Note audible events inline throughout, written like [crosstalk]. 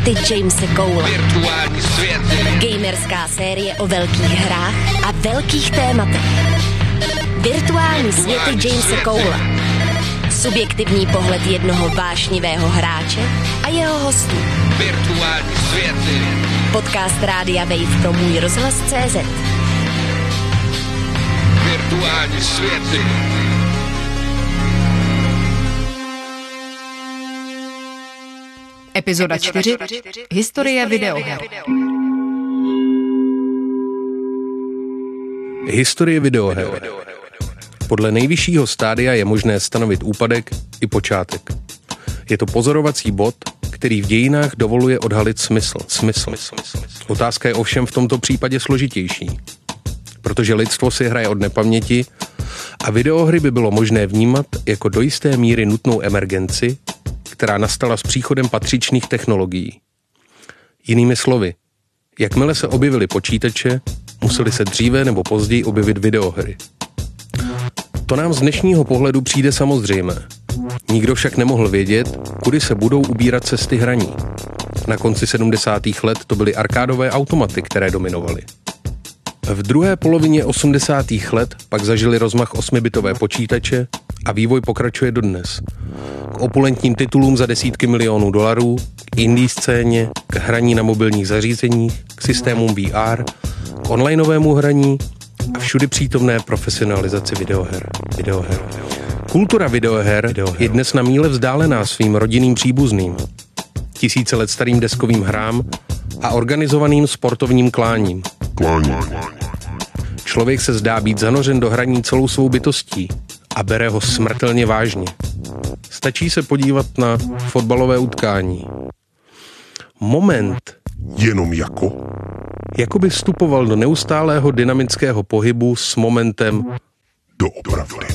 světy Jamese Cole. Virtuální světy. Gamerská série o velkých hrách a velkých tématech. Virtuální světy Jamese Cole. Subjektivní pohled jednoho vášnivého hráče a jeho hostů. Virtuální světy. Podcast Rádia Wave pro můj rozhlas CZ. Virtuální světy. Epizoda 4. Historie videoher. Historie videoher. Podle nejvyššího stádia je možné stanovit úpadek i počátek. Je to pozorovací bod, který v dějinách dovoluje odhalit smysl. Smysl. Otázka je ovšem v tomto případě složitější. Protože lidstvo si hraje od nepaměti a videohry by bylo možné vnímat jako do jisté míry nutnou emergenci, která nastala s příchodem patřičných technologií. Jinými slovy, jakmile se objevily počítače, museli se dříve nebo později objevit videohry. To nám z dnešního pohledu přijde samozřejmé. Nikdo však nemohl vědět, kudy se budou ubírat cesty hraní. Na konci 70. let to byly arkádové automaty, které dominovaly. V druhé polovině 80. let pak zažili rozmach 8-bitové počítače a vývoj pokračuje dodnes. K opulentním titulům za desítky milionů dolarů, k indie scéně, k hraní na mobilních zařízeních, k systémům VR, k onlineovému hraní a všudy přítomné profesionalizaci videoher. videoher. Kultura videoher je dnes na míle vzdálená svým rodinným příbuzným, tisíce let starým deskovým hrám a organizovaným sportovním kláním. Klání. Člověk se zdá být zanořen do hraní celou svou bytostí a bere ho smrtelně vážně. Stačí se podívat na fotbalové utkání. Moment. Jenom jako? Jako by vstupoval do neustálého dynamického pohybu s momentem do opravdy.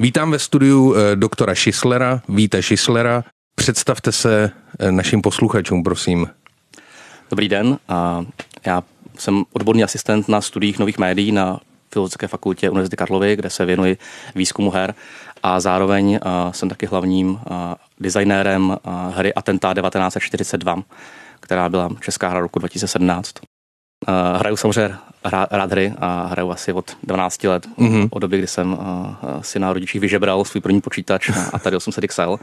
Vítám ve studiu eh, doktora Šislera, Víte Šislera. Představte se eh, našim posluchačům, prosím. Dobrý den, já jsem odborný asistent na studiích nových médií na Filozofické fakultě Univerzity Karlovy, kde se věnuji výzkumu her a zároveň eh, jsem taky hlavním designérem hry Atentá 1942, která byla česká hra roku 2017. Uh, hraju samozřejmě rád, rád hry a hraju asi od 12 let, mm-hmm. od doby, kdy jsem uh, si na rodičích vyžebral svůj první počítač a tady 800 XL.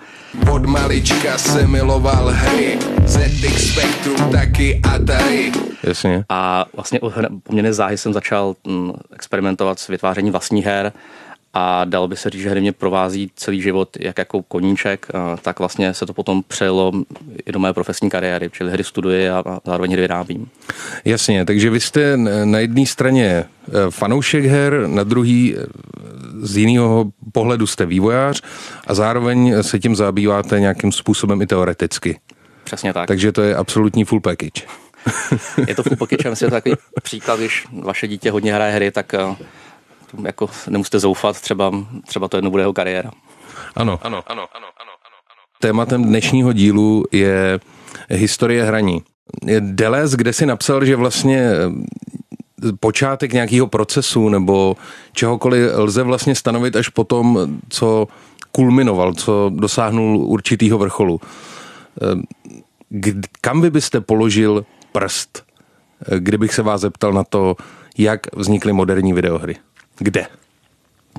Od malička se miloval hry, ZX Spectrum taky Atari. Jasně. A vlastně poměrně záhy jsem začal um, experimentovat s vytvářením vlastních her a dalo by se říct, že hry mě provází celý život jak jako koníček, tak vlastně se to potom přejelo i do mé profesní kariéry, čili hry studuji a zároveň hry vyrábím. Jasně, takže vy jste na jedné straně e, fanoušek her, na druhý e, z jiného pohledu jste vývojář a zároveň se tím zabýváte nějakým způsobem i teoreticky. Přesně tak. Takže to je absolutní full package. je to full package, myslím, že takový příklad, když vaše dítě hodně hraje hry, tak e, jako nemusíte zoufat, třeba, třeba to jedno bude jeho kariéra. Ano, ano, ano, ano, ano, ano. Tématem dnešního dílu je historie hraní. Deleuze, kde si napsal, že vlastně eh, počátek nějakého procesu nebo čehokoliv lze vlastně stanovit až potom, co kulminoval, co dosáhnul určitýho vrcholu. Eh, kam vy byste položil prst, eh, kdybych se vás zeptal na to, jak vznikly moderní videohry? Kde?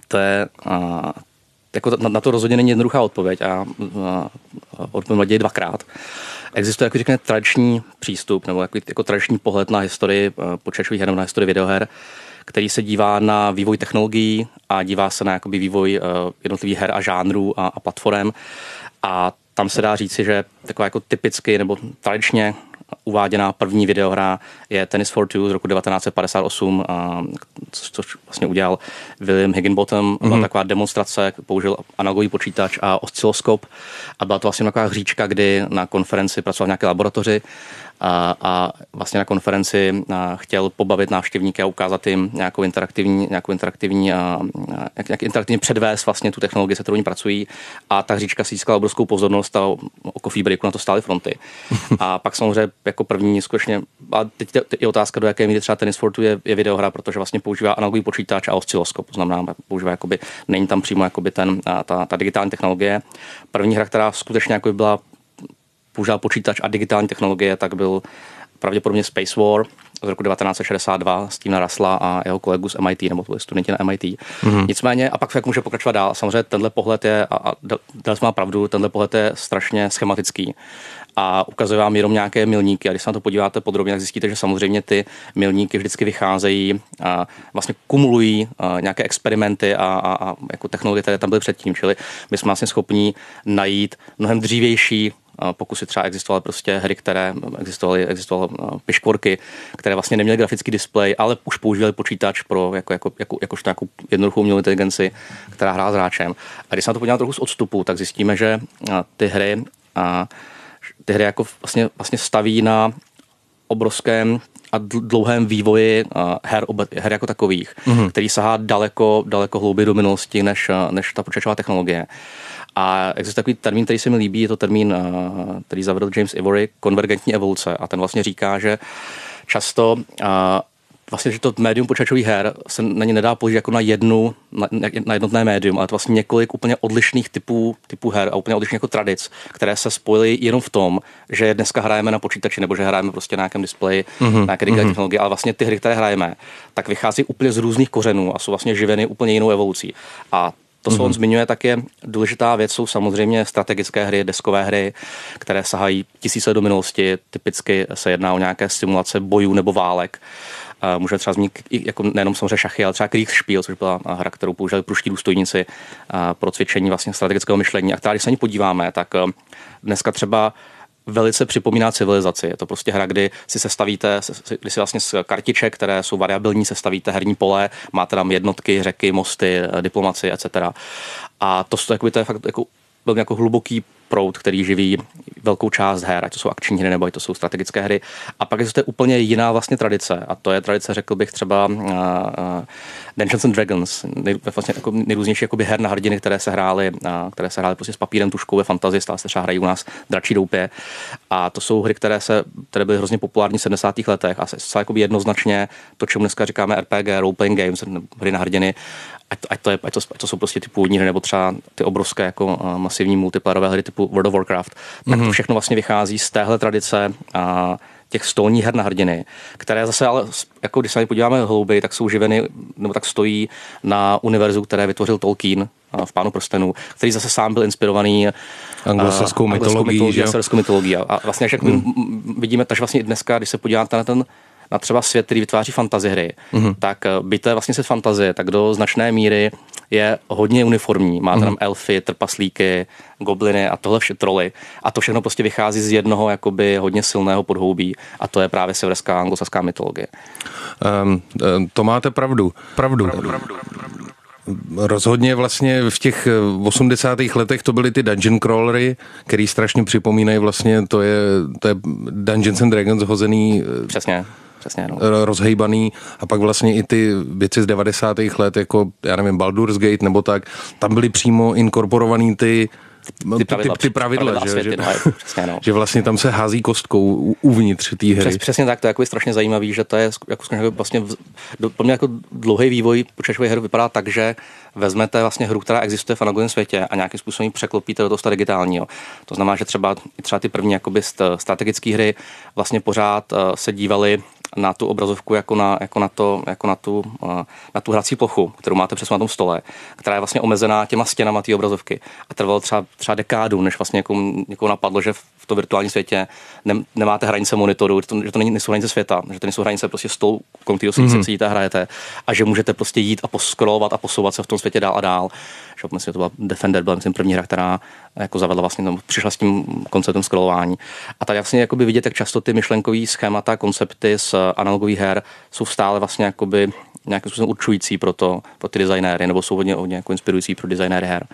To je, a, jako na, na to rozhodně není jednoduchá odpověď a, a odpovím dvakrát. Existuje, jako řekne, tradiční přístup nebo jako, jako tradiční pohled na historii počítačových her, na historii videoher, který se dívá na vývoj technologií a dívá se na jakoby, vývoj uh, jednotlivých her a žánrů a, a platform. A tam se dá říci, že taková jako typicky nebo tradičně uváděná první videohra je Tennis for Two z roku 1958, což, což vlastně udělal William Higginbottom. Byla mm-hmm. taková demonstrace, použil analogový počítač a osciloskop a byla to vlastně taková hříčka, kdy na konferenci pracoval v nějaké laboratoři a, a vlastně na konferenci chtěl pobavit návštěvníky a ukázat jim nějakou interaktivní, nějakou interaktivní, a, jak, jak interaktivně předvést vlastně tu technologii, se kterou oni pracují a ta hříčka si získala obrovskou pozornost a o coffee breaku na to stály fronty. [laughs] A pak samozřejmě jako první skutečně, a teď, je otázka, do jaké míry třeba Tennis Fortu je, je videohra, protože vlastně používá analogový počítač a osciloskop, to znamená, používá jakoby, není tam přímo jakoby ten, ta, ta digitální technologie. První hra, která skutečně jako byla používal počítač a digitální technologie, tak byl pravděpodobně Space War z roku 1962 s tím narasla a jeho kolegu z MIT, nebo byli studenti na MIT. Mm-hmm. Nicméně, a pak jak může pokračovat dál. Samozřejmě tenhle pohled je, a, a Dels má pravdu, tenhle pohled je strašně schematický a ukazuje vám jenom nějaké milníky. A když se na to podíváte podrobně, tak zjistíte, že samozřejmě ty milníky vždycky vycházejí a vlastně kumulují a nějaké experimenty a, a, a jako technologie, které tam byly předtím. Čili my jsme vlastně schopni najít mnohem dřívější pokusy třeba existovaly prostě hry, které existovaly, existovaly piškvorky, které vlastně neměly grafický displej, ale už používali počítač pro jako, jako, jako, jakožto nějakou jednoduchou umělou inteligenci, která hrá s hráčem. A když se na to podíváme trochu z odstupu, tak zjistíme, že ty hry ty hry jako vlastně, vlastně staví na obrovském a dlouhém vývoji her, her jako takových, mm-hmm. který sahá daleko, daleko hlouběji do minulosti než, než ta počítačová technologie. A existuje takový termín, který se mi líbí, je to termín, který zavedl James Ivory, konvergentní evoluce. A ten vlastně říká, že často vlastně, že to médium počítačových her se na ně nedá použít jako na jednu, na, na jednotné médium, ale to vlastně několik úplně odlišných typů, typů her a úplně odlišných jako tradic, které se spojily jenom v tom, že dneska hrajeme na počítači nebo že hrajeme prostě na nějakém displeji, mm-hmm. na nějaké digitální mm-hmm. technologie, ale vlastně ty hry, které hrajeme, tak vychází úplně z různých kořenů a jsou vlastně živeny úplně jinou evolucí. A to, co mm-hmm. on mhm. zmiňuje, tak je důležitá věc, jsou samozřejmě strategické hry, deskové hry, které sahají tisíce do minulosti. Typicky se jedná o nějaké simulace bojů nebo válek. Může třeba zmínit jako nejenom samozřejmě šachy, ale třeba Kriegsspiel, což byla hra, kterou používali pruští důstojníci pro cvičení vlastně strategického myšlení. A která, když se ní podíváme, tak dneska třeba velice připomíná civilizaci. Je to prostě hra, kdy si sestavíte, kdy si vlastně z kartiček, které jsou variabilní, sestavíte herní pole, máte tam jednotky, řeky, mosty, diplomaci, etc. A to, to, to je fakt jako byl jako hluboký proud, který živí velkou část her, ať to jsou akční hry nebo ať to jsou strategické hry. A pak existuje úplně jiná vlastně tradice a to je tradice, řekl bych třeba uh, Dungeons and Dragons, nej, vlastně jako nejrůznější jakoby her na hrdiny, které se hrály, uh, které se hrály prostě s papírem, tuškou ve fantazii, stále se třeba hrají u nás dračí doupě. A to jsou hry, které se, které byly hrozně populární v 70. letech a se jakoby jednoznačně to, čemu dneska říkáme RPG, role-playing games, hry na hrdiny, ať, ať, to je, ať, to, ať to jsou prostě ty původní hry, nebo třeba ty obrovské jako uh, masivní multiplayerové hry typu World of Warcraft, tak mm-hmm. to mhm. všechno vlastně vychází z téhle tradice a těch stolních her na hrdiny, které zase ale, jako když se na podíváme hlouběji, tak jsou živeny, nebo tak stojí na univerzu, které vytvořil Tolkien v Pánu prstenů, který zase sám byl inspirovaný anglosaskou mytologií, mytologií, mytologií. A vlastně, jak mm. vidíme, takže vlastně dneska, když se podíváte na ten na třeba svět, který vytváří fantasy hry, mm-hmm. tak eh, by to je vlastně svět fantazie, tak do značné míry je hodně uniformní. Máte mm-hmm. tam elfy, trpaslíky, gobliny a tohle vše troly. A to všechno prostě vychází z jednoho jakoby hodně silného podhoubí a to je právě severská anglosaská mytologie. Um, to máte pravdu. Pravdu. pravdu, pravdu, pravdu. Rozhodně vlastně v těch 80. Eh, letech to byly ty dungeon crawlery, který strašně připomínají vlastně, to je, to je Dungeons and Dragons hozený Přesně Přesně, no. rozhejbaný a pak vlastně i ty věci z 90. let, jako já nevím, Baldur's Gate nebo tak, tam byly přímo inkorporovaný ty ty pravidla, ty, ty pravidla, pravidla že, světy, že, no, přesně, no. že vlastně tam se hází kostkou uvnitř té hry. Přes, přesně tak, to je jako strašně zajímavý, že to je jako, vlastně do, pro mě jako dlouhý vývoj počítačové hry vypadá tak, že vezmete vlastně hru, která existuje v analogovém světě a nějakým způsobem překlopíte do toho digitálního. To znamená, že třeba, třeba ty první jakoby strategické hry vlastně pořád uh, se dívaly na tu obrazovku jako na, jako na, to, jako na, tu, eh, na tu hrací plochu, kterou máte přesně na tom stole, která je vlastně omezená těma stěnama té obrazovky. A trvalo třeba, třeba dekádu, než vlastně někomu, někomu napadlo, že v tom virtuálním světě ne, nemáte hranice monitoru, že to, že to není, nejsou hranice světa, že to nejsou hranice prostě stolu, kolem kterého mm-hmm. sedíte a hrajete a že můžete prostě jít a poskrolovat a posouvat se v tom světě dál a dál. Že myslím, že to byla Defender, byla myslím první hra, která jako zavedla vlastně, no, přišla s tím konceptem scrollování. A tady vlastně jakoby vidět, jak často ty myšlenkové schémata, koncepty z analogových her jsou stále vlastně jakoby nějakým způsobem určující pro, to, pro ty designéry, nebo jsou hodně, hodně jako inspirující pro designéry her.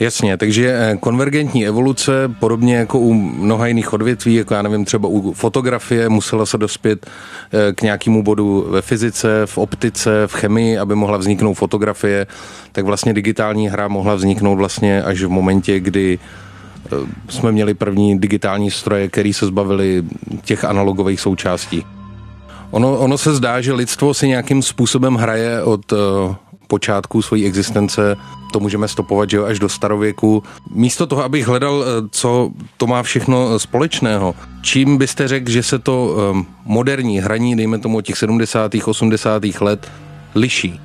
Jasně, takže eh, konvergentní evoluce, podobně jako u mnoha jiných odvětví, jako já nevím, třeba u fotografie, musela se dospět eh, k nějakému bodu ve fyzice, v optice, v chemii, aby mohla vzniknout fotografie, tak vlastně digitální hra mohla vzniknout vlastně až v momentě, kdy eh, jsme měli první digitální stroje, které se zbavili těch analogových součástí. Ono, ono se zdá, že lidstvo si nějakým způsobem hraje od počátku své existence, to můžeme stopovat že jo, až do starověku. Místo toho, abych hledal, eh, co to má všechno společného, čím byste řekl, že se to um, moderní hraní, dejme tomu od těch 70. 80. let, liší?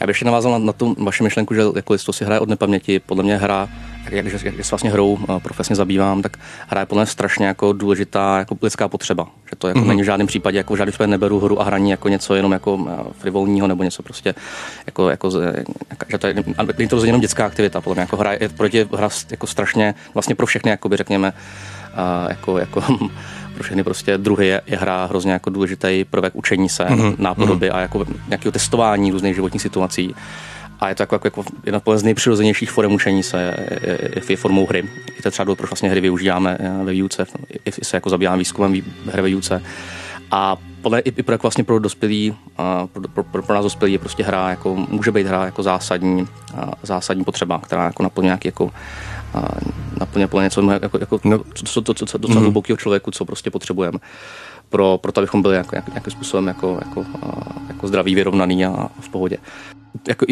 Já bych ještě navázal na, na tu vaši myšlenku, že jako to si hraje od nepaměti. Podle mě hra, jak, jak, jak se vlastně hrou uh, profesně zabývám, tak hra je podle mě strašně jako důležitá jako lidská potřeba. Že to jako mm-hmm. není v žádném případě, jako v žádném případě neberu hru a hraní jako něco jenom jako uh, frivolního nebo něco prostě, jako, jako, že to je, není to rozhodně jenom dětská aktivita, podle mě jako hra je proti hra jako strašně, vlastně pro všechny, jakoby řekněme, uh, jako, jako [laughs] pro všechny prostě druhy je, je hra hrozně jako důležitý prvek učení se, mm-hmm. nápodoby mm-hmm. a jako nějakého testování různých životních situací. A je to jako, jako, jako jedna z nejpřirozenějších forem učení se je, je, je formou hry. Je to třeba důvod, proč vlastně hry využíváme eh, ve výuce, i, i se jako zabýváme výzkumem hry ve výuce. A podle i, i pro, jako vlastně pro dospělí, pro, pro, pro, nás dospělí je prostě hra, jako, může být hra jako zásadní, zásadní potřeba, která jako naplňuje nějaký jako naplně plně něco jako, jako no. co, to, co, co, docela mm. hlubokého člověku, co prostě potřebujeme pro, pro to, abychom byli jako, jak, nějakým způsobem jako, jako, jako zdraví, vyrovnaný a v pohodě. Jako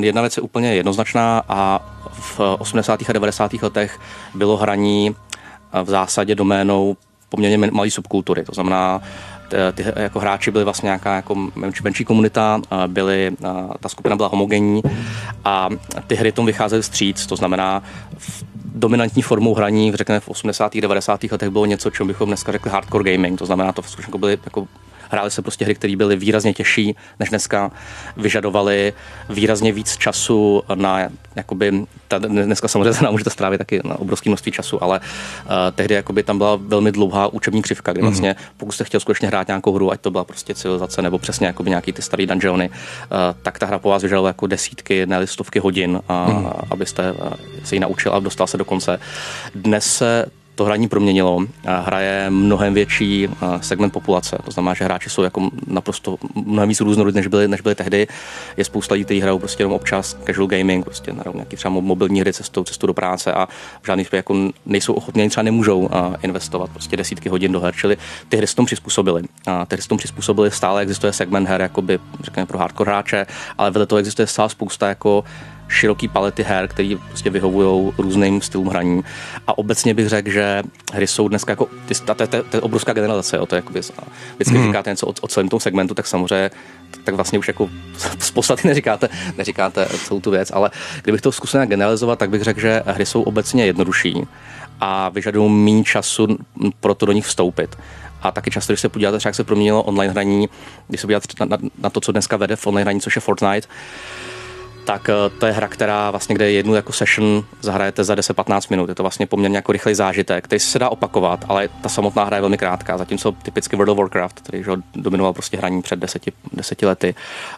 jedna věc je úplně jednoznačná a v 80. a 90. letech bylo hraní v zásadě doménou poměrně malé subkultury. To znamená, ty jako hráči byli vlastně nějaká jako menší, menší komunita, byly, ta skupina byla homogenní a ty hry tomu vycházely vstříc, to znamená v dominantní formou hraní, řekněme v 80. 90. letech bylo něco, čemu bychom dneska řekli hardcore gaming, to znamená to skutečně byly jako hrály se prostě hry, které byly výrazně těžší než dneska, vyžadovaly výrazně víc času na, jakoby, ta, dneska samozřejmě se nám můžete strávit taky na obrovské množství času, ale uh, tehdy jakoby tam byla velmi dlouhá učební křivka, kdy mhm. vlastně, pokud jste chtěl skutečně hrát nějakou hru, ať to byla prostě civilizace nebo přesně jakoby nějaký ty starý dungeony, uh, tak ta hra po vás vyžadovala jako desítky, ne stovky hodin, uh, mm. abyste uh, se ji naučil a dostal se do konce. Dnes se to hraní proměnilo. Hraje mnohem větší segment populace. To znamená, že hráči jsou jako naprosto mnohem víc různorodí, než byly, než byly tehdy. Je spousta lidí, kteří hrajou prostě jenom občas casual gaming, prostě hrajou nějaký třeba mobilní hry cestou, cestou do práce a v žádný případě jako nejsou ochotní, třeba nemůžou investovat prostě desítky hodin do her. Čili ty hry se tomu přizpůsobily. A ty hry se tomu přizpůsobily, stále existuje segment her, jakoby, řekněme, pro hardcore hráče, ale vedle toho existuje stále spousta jako široký palety her, které prostě vyhovují různým stylům hraní. A obecně bych řekl, že hry jsou dneska jako, ty, ta, ta, ta, ta obrovská generalizace, jo, to je jako věc. Vždycky hmm. říkáte něco o, o celém tom segmentu, tak samozřejmě tak vlastně už jako [laughs] z podstaty neříkáte, neříkáte celou tu věc, ale kdybych to zkusil generalizovat, tak bych řekl, že hry jsou obecně jednodušší a vyžadují méně času pro to do nich vstoupit. A taky často, když se podíváte, jak se proměnilo online hraní, když se podíváte na, na, na to, co dneska vede v online hraní, což je Fortnite, tak eh, to je hra, která vlastně, kde jednu jako session zahrajete za 10-15 minut. Je to vlastně poměrně jako rychlej zážitek, který se dá opakovat, ale ta samotná hra je velmi krátká. Zatímco typicky World of Warcraft, který že dominoval prostě hraní před deseti, deseti lety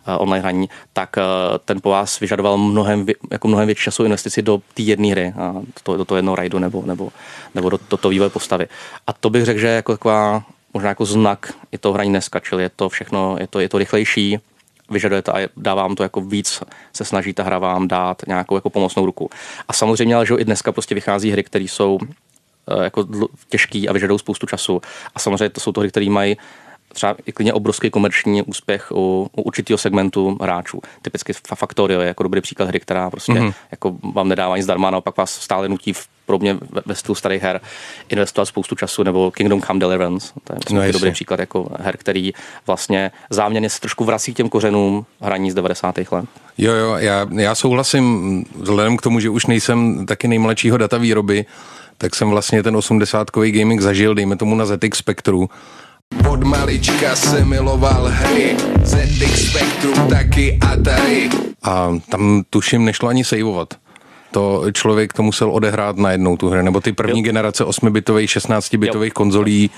uh, online hraní, tak uh, ten po vás vyžadoval mnohem, jako mnohem větší času investici do té jedné hry, uh, do, do toho jednoho rajdu nebo, nebo, nebo do, do toho vývoje postavy. A to bych řekl, že je jako taková možná jako znak i toho hraní dneska, čili je to všechno, je to, je to rychlejší, vyžadujete a dávám to jako víc, se snaží ta hra vám dát nějakou jako pomocnou ruku. A samozřejmě, ale že i dneska prostě vychází hry, které jsou eh, jako těžký a vyžadují spoustu času. A samozřejmě to jsou to hry, které mají třeba i klidně obrovský komerční úspěch u, u určitého segmentu hráčů. Typicky Factorio je jako dobrý příklad hry, která prostě mm-hmm. jako vám nedává nic zdarma, naopak vás stále nutí v podobně ve stylu starých her investovat spoustu času, nebo Kingdom Come Deliverance, to je no, dobrý příklad jako her, který vlastně záměrně se trošku vrací k těm kořenům hraní z 90. let. Jo, jo, já, já souhlasím, vzhledem k tomu, že už nejsem taky nejmladšího data výroby, tak jsem vlastně ten 80-kový gaming zažil, dejme tomu na ZX Spectru, od malička se miloval hry, ZX Spectrum taky Atari. A tam tuším nešlo ani saveovat to člověk to musel odehrát najednou tu hru, nebo ty první jo. generace 8-bitových, 16-bitových konzolí,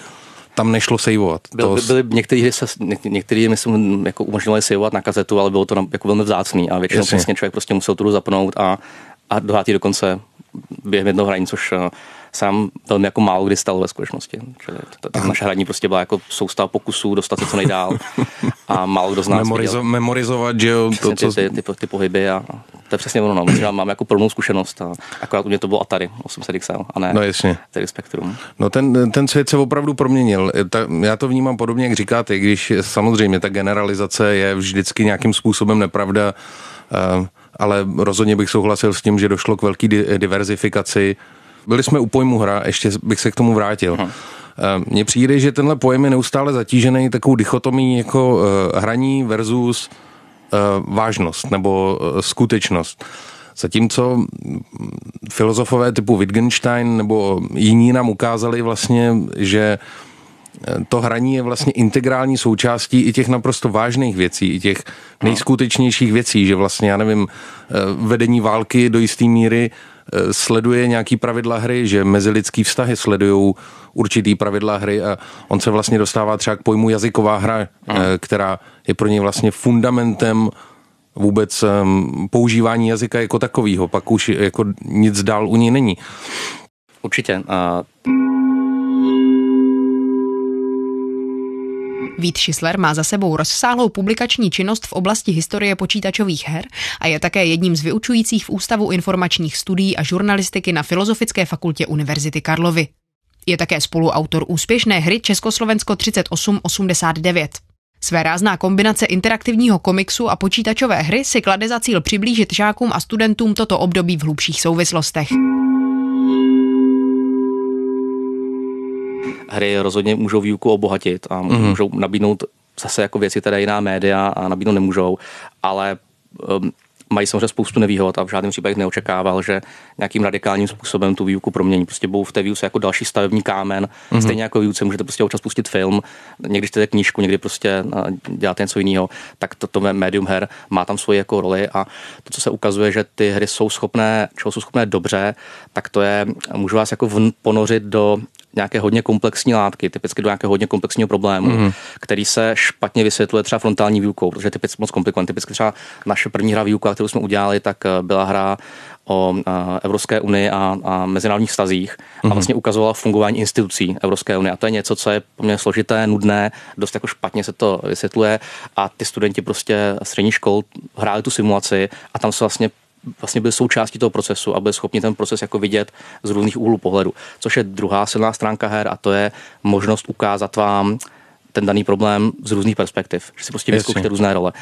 tam nešlo saveovat. Byl, to... Byly některé hry, se, některé myslím, jako umožňovali saveovat na kazetu, ale bylo to jako velmi vzácný a většinou přesně člověk prostě musel tu zapnout a a a dohrát ji dokonce během jednoho hraní, což eh, sám velmi jako málo kdy stalo ve skutečnosti. Čili to, to, naše hraní prostě byla jako soustava pokusů dostat se co nejdál a málo kdo z nás Memorizo- memorizovat, že jo, to, co... ty, ty, ty, ty pohyby a, a to je přesně ono, no. Že mám jako plnou zkušenost a akorát u mě to bylo Atari 800 XL a ne No jasně. tedy Spectrum. No ten, ten svět se opravdu proměnil. Ta, já to vnímám podobně, jak říkáte, když samozřejmě ta generalizace je vždycky nějakým způsobem nepravda, eh, ale rozhodně bych souhlasil s tím, že došlo k velké di- diverzifikaci. Byli jsme u pojmu hra, ještě bych se k tomu vrátil. Hm. Eh, Mně přijde, že tenhle pojem je neustále zatížený takovou dichotomí jako eh, hraní versus eh, vážnost nebo skutečnost. Zatímco filozofové typu Wittgenstein nebo jiní nám ukázali vlastně, že to hraní je vlastně integrální součástí i těch naprosto vážných věcí, i těch nejskutečnějších věcí, že vlastně, já nevím, vedení války do jisté míry sleduje nějaký pravidla hry, že mezilidský vztahy sledují určitý pravidla hry a on se vlastně dostává třeba k pojmu jazyková hra, eh, která je pro něj vlastně fundamentem vůbec um, používání jazyka jako takového, pak už jako nic dál u něj není. Určitě. A Vít Schisler má za sebou rozsáhlou publikační činnost v oblasti historie počítačových her a je také jedním z vyučujících v Ústavu informačních studií a žurnalistiky na Filozofické fakultě Univerzity Karlovy. Je také spoluautor úspěšné hry Československo 3889. Své rázná kombinace interaktivního komiksu a počítačové hry si klade za cíl přiblížit žákům a studentům toto období v hlubších souvislostech. Hry rozhodně můžou výuku obohatit a mm-hmm. můžou nabídnout zase jako věci, které jiná média a nabídnout nemůžou, ale um, mají samozřejmě spoustu nevýhod a v žádném případě neočekával, že nějakým radikálním způsobem tu výuku promění. Prostě budou v té výuce jako další stavební kámen, mm-hmm. stejně jako výuce můžete prostě občas pustit film, někdy čtete knížku, někdy prostě děláte něco jiného, tak toto to médium her má tam svoji jako roli a to, co se ukazuje, že ty hry jsou schopné, čeho jsou schopné dobře, tak to je, můžu vás jako vn- ponořit do nějaké hodně komplexní látky, typicky do nějakého hodně komplexního problému, mm-hmm. který se špatně vysvětluje třeba frontální výukou, protože je typicky moc komplikovaný. Typicky třeba naše první hra výuka, kterou jsme udělali, tak eh, byla hra o a, Evropské unii a, a mezinárodních stazích mm-hmm. a vlastně ukazovala fungování institucí Evropské unie. A to je něco, co je poměrně složité, nudné, dost jako špatně se to vysvětluje a ty studenti prostě střední škol hráli tu simulaci a tam se vlastně vlastně byli součástí toho procesu a byli schopni ten proces jako vidět z různých úhlů pohledu. Což je druhá silná stránka her a to je možnost ukázat vám ten daný problém z různých perspektiv, že si prostě vyzkoušíte různé role.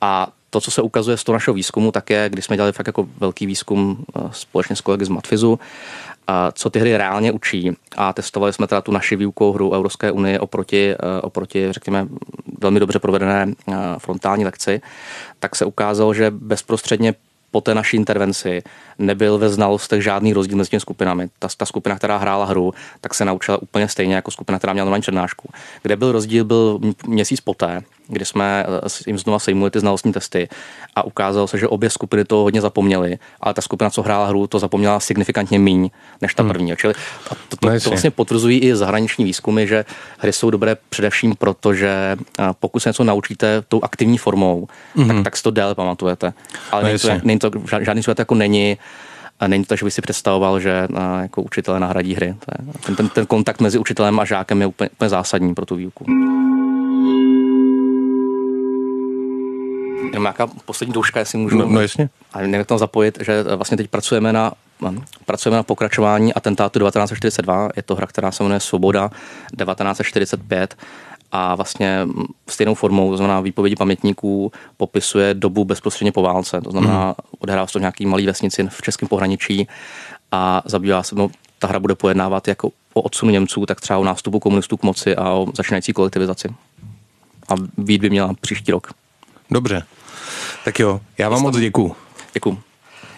A to, co se ukazuje z toho našeho výzkumu, tak je, když jsme dělali fakt jako velký výzkum společně s kolegy z Matfizu, a co ty hry reálně učí. A testovali jsme teda tu naši výukovou hru Evropské unie oproti, oproti, řekněme, velmi dobře provedené frontální lekci, tak se ukázalo, že bezprostředně po té naší intervenci nebyl ve znalostech žádný rozdíl mezi těmi skupinami. Ta, ta skupina, která hrála hru, tak se naučila úplně stejně jako skupina, která měla normální přednášku. Kde byl rozdíl, byl měsíc poté, kdy jsme jim znova sejmuli ty znalostní testy a ukázalo se, že obě skupiny to hodně zapomněly, ale ta skupina, co hrála hru, to zapomněla signifikantně míň než ta první. Hmm. Čili to, to, to, to vlastně potvrzují i zahraniční výzkumy, že hry jsou dobré především proto, že pokud se něco naučíte tou aktivní formou, mm-hmm. tak, tak si to déle pamatujete. Ale no není to, není to, žádný svět jako není a není to, že by si představoval, že jako učitelé nahradí hry. Ten, ten, ten kontakt mezi učitelem a žákem je úplně, úplně zásadní pro tu výuku. Jenom nějaká poslední douška, jestli můžu. No, no jasně. A nevím, tam zapojit, že vlastně teď pracujeme na, pracujeme na pokračování atentátu 1942. Je to hra, která se jmenuje Svoboda 1945 a vlastně stejnou formou, to znamená výpovědi pamětníků, popisuje dobu bezprostředně po válce. To znamená, mm. odehrává se to nějaký malý vesnici v českém pohraničí a zabývá se, no, ta hra bude pojednávat jako o odsunu Němců, tak třeba o nástupu komunistů k moci a o začínající kolektivizaci. A být by měla příští rok. Dobře. Tak jo, já vám moc děkuju. Děkuju.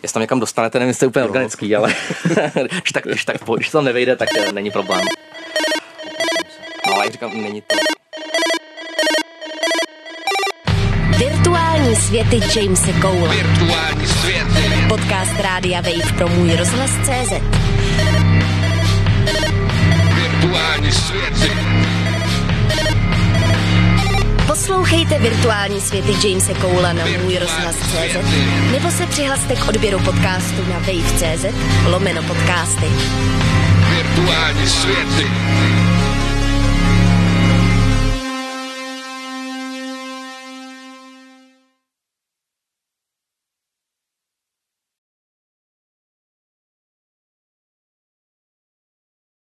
Jestli tam někam dostanete, nevím, jestli úplně no. organický, ale [laughs] když, tak, když, tak, když to tam nevejde, tak není problém. No, ale jak říkám, není to. Virtuální světy Jamese Cole. Virtuální světy. Podcast Rádia Wave pro můj rozhlas CZ. Virtuální světy. Poslouchejte virtuální světy Jamese Coula na můj rozhlas.cz nebo se přihlaste k odběru podcastu na wave.cz lomeno podcasty. Virtuální světy.